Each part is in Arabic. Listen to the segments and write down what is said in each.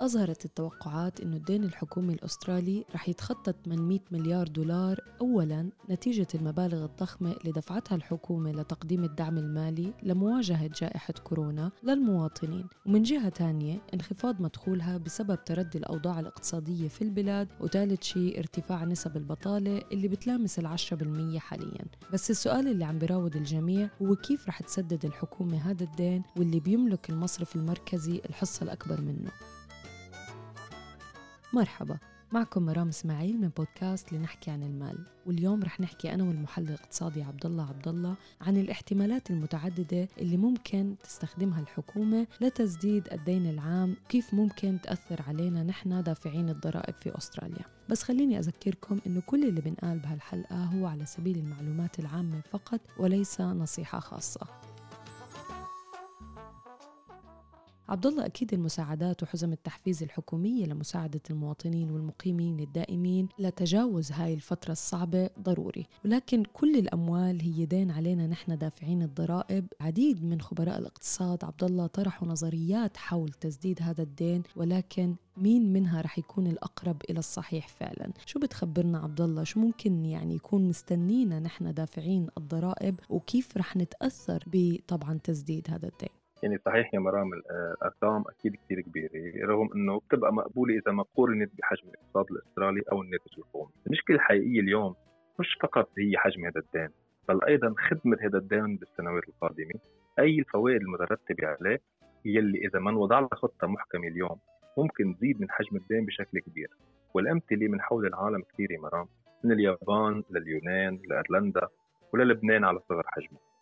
أظهرت التوقعات أنه الدين الحكومي الأسترالي رح يتخطى 800 مليار دولار أولاً نتيجة المبالغ الضخمة اللي دفعتها الحكومة لتقديم الدعم المالي لمواجهة جائحة كورونا للمواطنين. ومن جهة تانية انخفاض مدخولها بسبب تردي الأوضاع الاقتصادية في البلاد وثالث شيء ارتفاع نسب البطالة اللي بتلامس العشرة بالمية حالياً. بس السؤال اللي عم بيراود الجميع هو كيف رح تسدد الحكومة هذا الدين واللي بيملك المصرف المركزي الحصة الأكبر منه؟ مرحبا معكم مرام إسماعيل من بودكاست لنحكي عن المال واليوم رح نحكي أنا والمحلل الاقتصادي عبد الله عبد الله عن الاحتمالات المتعددة اللي ممكن تستخدمها الحكومة لتسديد الدين العام كيف ممكن تأثر علينا نحن دافعين الضرائب في أستراليا. بس خليني أذكركم إنه كل اللي بنقال بهالحلقة هو على سبيل المعلومات العامة فقط وليس نصيحة خاصة. عبد الله أكيد المساعدات وحزم التحفيز الحكومية لمساعدة المواطنين والمقيمين الدائمين لتجاوز هاي الفترة الصعبة ضروري. ولكن كل الأموال هي دين علينا نحن دافعين الضرائب. عديد من خبراء الاقتصاد عبد الله طرحوا نظريات حول تسديد هذا الدين ولكن مين منها رح يكون الأقرب إلى الصحيح فعلا؟ شو بتخبرنا عبد الله؟ شو ممكن يعني يكون مستنينا نحن دافعين الضرائب؟ وكيف رح نتأثر بطبعا تسديد هذا الدين؟ يعني صحيح يا مرام الأرقام أكيد كثير كبيرة رغم إنه بتبقى مقبولة إذا ما قورنت بحجم الاقتصاد الأسترالي أو الناتج القومي. المشكلة الحقيقية اليوم مش فقط هي حجم هذا الدين بل أيضا خدمة هذا الدين بالسنوات القادمة. أي الفوائد المترتبة عليه هي اللي إذا ما انوضع لها خطة محكمة اليوم ممكن تزيد من حجم الدين بشكل كبير. والأمثلة من حول العالم كثير يا مرام من اليابان لليونان لايرلندا وللبنان على صغر حجمه.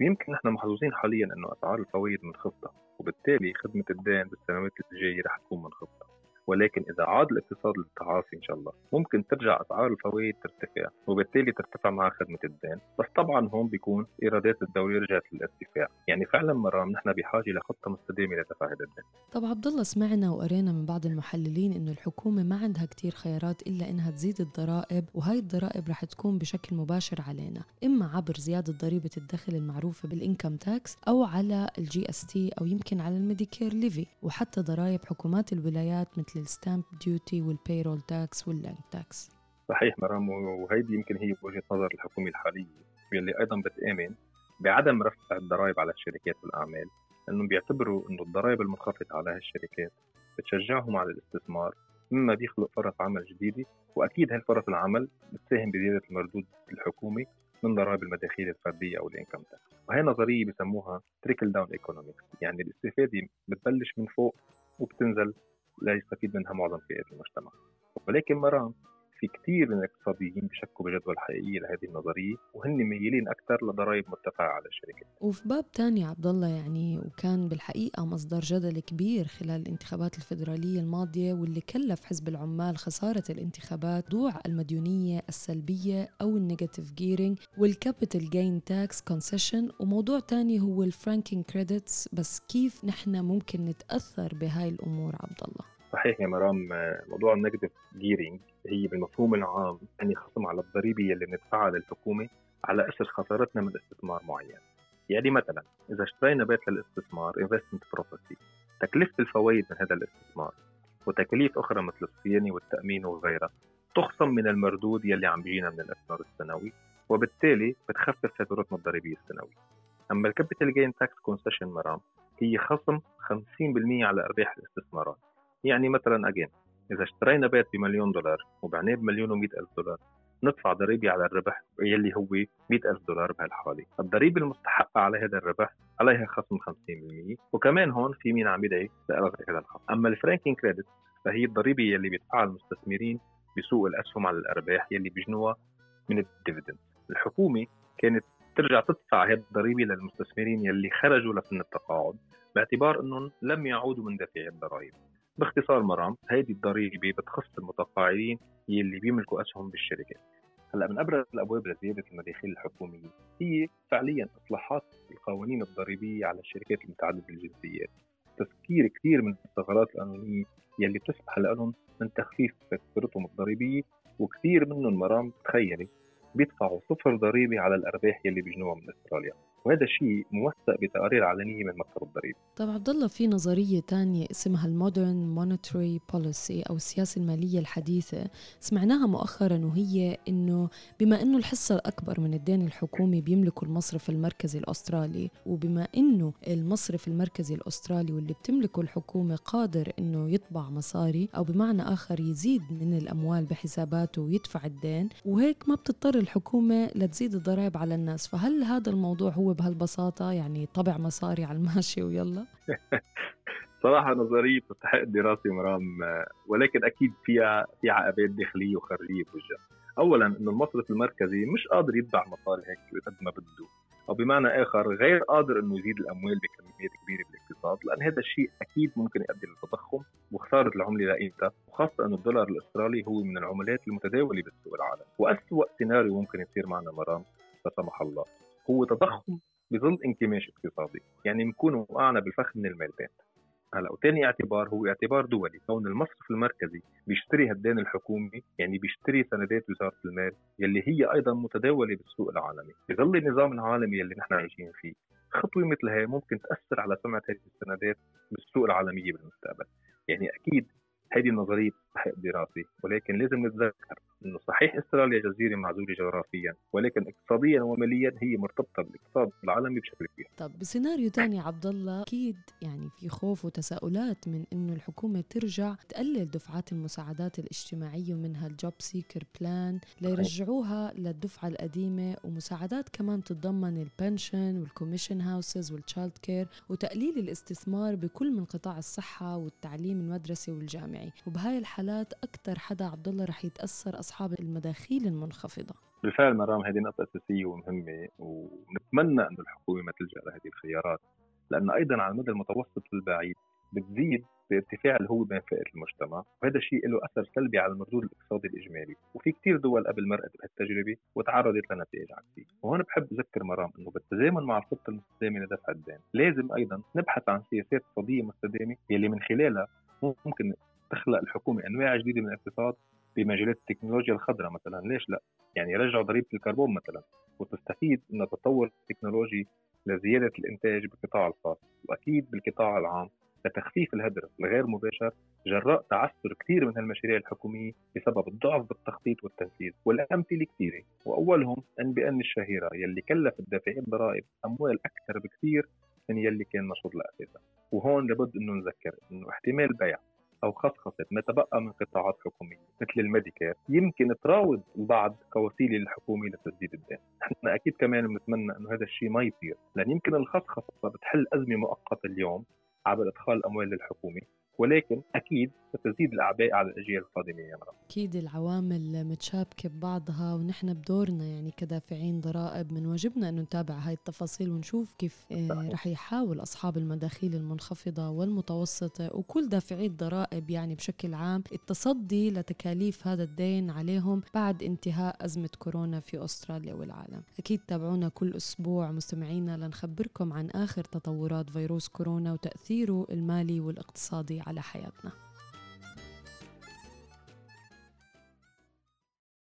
ويمكن نحن محظوظين حاليا إنه أسعار الفوائد منخفضه وبالتالي خدمة الدين بالسنوات الجايه رح تكون منخفضه ولكن إذا عاد الاقتصاد للتعافي إن شاء الله ممكن ترجع أسعار الفوائد ترتفع وبالتالي ترتفع مع خدمة الدين بس طبعا هون بيكون إيرادات الدولة رجعت للارتفاع يعني فعلا مرام نحن بحاجة لخطة مستدامة لدفع هذا الدين. طب عبد الله سمعنا وقرينا من بعض المحللين إنه الحكومة ما عندها كتير خيارات إلا إنها تزيد الضرائب وهي الضرائب رح تكون بشكل مباشر علينا إما عبر زيادة ضريبة الدخل المعروفة بال income tax أو على ال GST أو يمكن على ال Medicare levy وحتى ضرائب حكومات الولايات مثل ال stamp duty وال payroll tax وال land tax صحيح مرام وهيدي يمكن هي وجهة نظر الحكومة الحالية واللي أيضا بتآمن بعدم رفع الضرائب على الشركات والاعمال انهم بيعتبروا إنه الضرائب المنخفضة على هالشركات بتشجعهم على الاستثمار مما بيخلق فرص عمل جديدة وأكيد هالفرص العمل بتساهم بزيادة المردود الحكومي من ضرائب المداخيل الفردية أو ال income tax وهي نظرية بسموها trickle down economics يعني الاستفادة بتبلش من فوق وبتنزل ليستفيد منها معظم فئات المجتمع. ولكن مرام في كثير من الاقتصاديين بشكوا بجدوى الحقيقية لهذه النظرية وهن ميالين أكثر لضرائب مرتفعة على الشركات. وفي باب ثاني عبد الله يعني وكان بالحقيقة مصدر جدل كبير خلال الانتخابات الفدراليه الماضية واللي كلف حزب العمال خسارة الانتخابات موضوع المديونية السلبية أو ال negative gearing وال capital gain tax concession وموضوع ثاني هو ال franking credits بس كيف نحن ممكن نتأثر بهاي الأمور عبد الله؟ صحيح يا مرام موضوع ال negative gearing هي بالمفهوم العام يعني خصم على الضريبة اللي بندفعها للحكومة على اثر خسارتنا من استثمار معين. يعني مثلا إذا اشترينا بيت للاستثمار investment property تكلفة الفوائد من هذا الاستثمار وتكاليف أخرى مثل الصيانة والتأمين وغيرها تخصم من المردود يلي عم بيجينا من الاستثمار السنوي وبالتالي بتخفف فاتورتنا الضريبيه السنوية. أما ال capital gain tax concession مرام هي خصم 50% على أرباح الاستثمارات يعني مثلا again إذا اشترينا بيت بمليون دولار وبعناه بمليون و ألف دولار ندفع ضريبة على الربح يلي هو 100 ألف دولار بهالحالة الضريبة المستحقة على هذا الربح عليها خصم 50% وكمان هون في مين عم يدعي لإلغاء هذا الخصم. أما ال franking credit فهي الضريبة يلي بيدفعها المستثمرين بسوق الأسهم على الأرباح يلي بيجنوها من ال dividend الحكومة كانت ترجع تدفع هذه الضريبة للمستثمرين يلي خرجوا لسن التقاعد باعتبار إنهم لم يعودوا من دافعي الضرائب. باختصار مرام هيدي الضريبة بتخص المتقاعدين يلي بيملكوا أسهم بالشركات هلأ من أبرز الأبواب لزيادة المداخيل الحكومية هي فعليا إصلاحات القوانين الضريبية على الشركات المتعددة الجنسيات تسكير كثير من الثغرات القانونية يلي بتسمح لهم من تخفيف فاتورتهم الضريبية وكثير منهم مرام تخيلي بيدفعوا صفر ضريبة على الأرباح يلي بيجنوها من أستراليا. وهذا الشيء موثق بتقارير علنية من مكتب الضريبة. طب عبد الله في نظرية تانية اسمها ال modern monetary policy أو السياسة المالية الحديثة. سمعناها مؤخرا وهي إنه بما إنه الحصة الأكبر من الدين الحكومي بيملكه المصرف المركزي الأسترالي وبما إنه المصرف المركزي الأسترالي واللي بتملكه الحكومة قادر إنه يطبع مصاري أو بمعنى آخر يزيد من الأموال بحساباته ويدفع الدين وهيك ما بتضطر الحكومة لتزيد الضرائب على الناس فهل هذا الموضوع هو بهالبساطة؟ يعني طبع مصاري على الماشي ويلا. صراحة نظرية تستحق الدراسة مرام ولكن أكيد فيها في عقبات داخلية وخارجية بوجهها. أولا إنه المصرف المركزي مش قادر يتبع مصاري هيك قد ما بده أو بمعنى آخر غير قادر إنه يزيد الأموال بكميات كبيرة بالاقتصاد لأن هذا الشيء أكيد ممكن يؤدي للتضخم وخسارة العملة لقيمتها وخاصة أنه الدولار الأسترالي هو من العملات المتداولة بالسوق العالمي وأسوأ سيناريو ممكن يصير معنا مرام لا سمح الله هو تضخم بظل انكماش اقتصادي. يعني بنكون وقعنا بالفخ من المالبات هلا وثاني اعتبار هو اعتبار دولي. كون المصرف المركزي بيشتري هالدين الحكومي يعني بيشتري سندات وزارة المال يلي هي أيضا متداولة بالسوق العالمي. بظل النظام العالمي يلي نحن عايشين فيه خطوة مثل هي ممكن تأثر على سمعه هذه السندات بالسوق العالمية بالمستقبل. يعني أكيد هذه النظرية تستحق دراسة ولكن لازم نتذكر إنه صحيح إستراليا جزيرة معزولة جغرافيا ولكن اقتصاديا وماليا هي مرتبطة بالاقتصاد العالمي بشكل كبير. طب بسيناريو ثاني عبد الله أكيد يعني في خوف وتساؤلات من إنه الحكومة ترجع تقلل دفعات المساعدات الاجتماعية ومنها ال JobSeeker plan ليرجعوها للدفعة القديمة ومساعدات كمان تتضمن ال pension وال commission houses وال childcare وتقليل الاستثمار بكل من قطاع الصحة والتعليم المدرسي والجامعي وبهاي الحالات أكثر حدا عبد الله رح يتأثر أصحاب المداخيل المنخفضة. بالفعل مرام هذه نقطة أساسية ومهمة ونتمنى أن الحكومة ما تلجأ لهذه الخيارات لأن أيضا على المدى المتوسط والبعيد بتزيد بارتفاع الهوة بين فئة المجتمع وهذا الشيء له أثر سلبي على المردود الاقتصادي الإجمالي. وفي كثير دول قبل مرقت بهالتجربة وتعرضت لنتائج عكسية. وهون بحب أذكر مرام أنه بالتزامن مع الخطة المستدامة لدفع الدين لازم أيضا نبحث عن سياسات اقتصادية مستدامة يلي من خلالها ممكن تخلق الحكومة أنواع جديدة من الاقتصاد بمجالات التكنولوجيا الخضراء مثلا. ليش لا؟ يعني رجعوا ضريبة الكربون مثلا وتستفيد من التطور التكنولوجي لزيادة الإنتاج بالقطاع الخاص. وأكيد بالقطاع العام لتخفيف الهدر الغير مباشر جراء تعثر كثير من المشاريع الحكومية بسبب الضعف بالتخطيط والتنفيذ والأمثلة كثيرة. وأولهم ان بان الشهيرة يلي كلف الدافعين الضرائب أموال أكثر بكثير من يلي كان مشروط لها أساسا وهون لابد إنه نذكر إنه احتمال بيع أو خصخصة ما تبقى من قطاعات حكومية مثل الميديكير يمكن تراود البعض كوسيلة للحكومة لتسديد الدين. نحن أكيد كمان بنتمنى أنه هذا الشيء ما يصير لأن يمكن الخصخصة بتحل أزمة مؤقتة اليوم عبر إدخال الأموال للحكومة. ولكن أكيد ستزيد الأعباء على الأجيال القادمة يا مرام. أكيد العوامل متشابكة ببعضها ونحن بدورنا يعني كدافعين ضرائب من واجبنا إنه نتابع هاي التفاصيل ونشوف كيف آه، رح يحاول أصحاب المداخيل المنخفضة والمتوسطة وكل دافعي الضرائب يعني بشكل عام التصدي لتكاليف هذا الدين عليهم بعد انتهاء أزمة كورونا في أستراليا والعالم. أكيد تابعونا كل أسبوع مستمعينا لنخبركم عن آخر تطورات فيروس كورونا وتأثيره المالي والاقتصادي على حياتنا.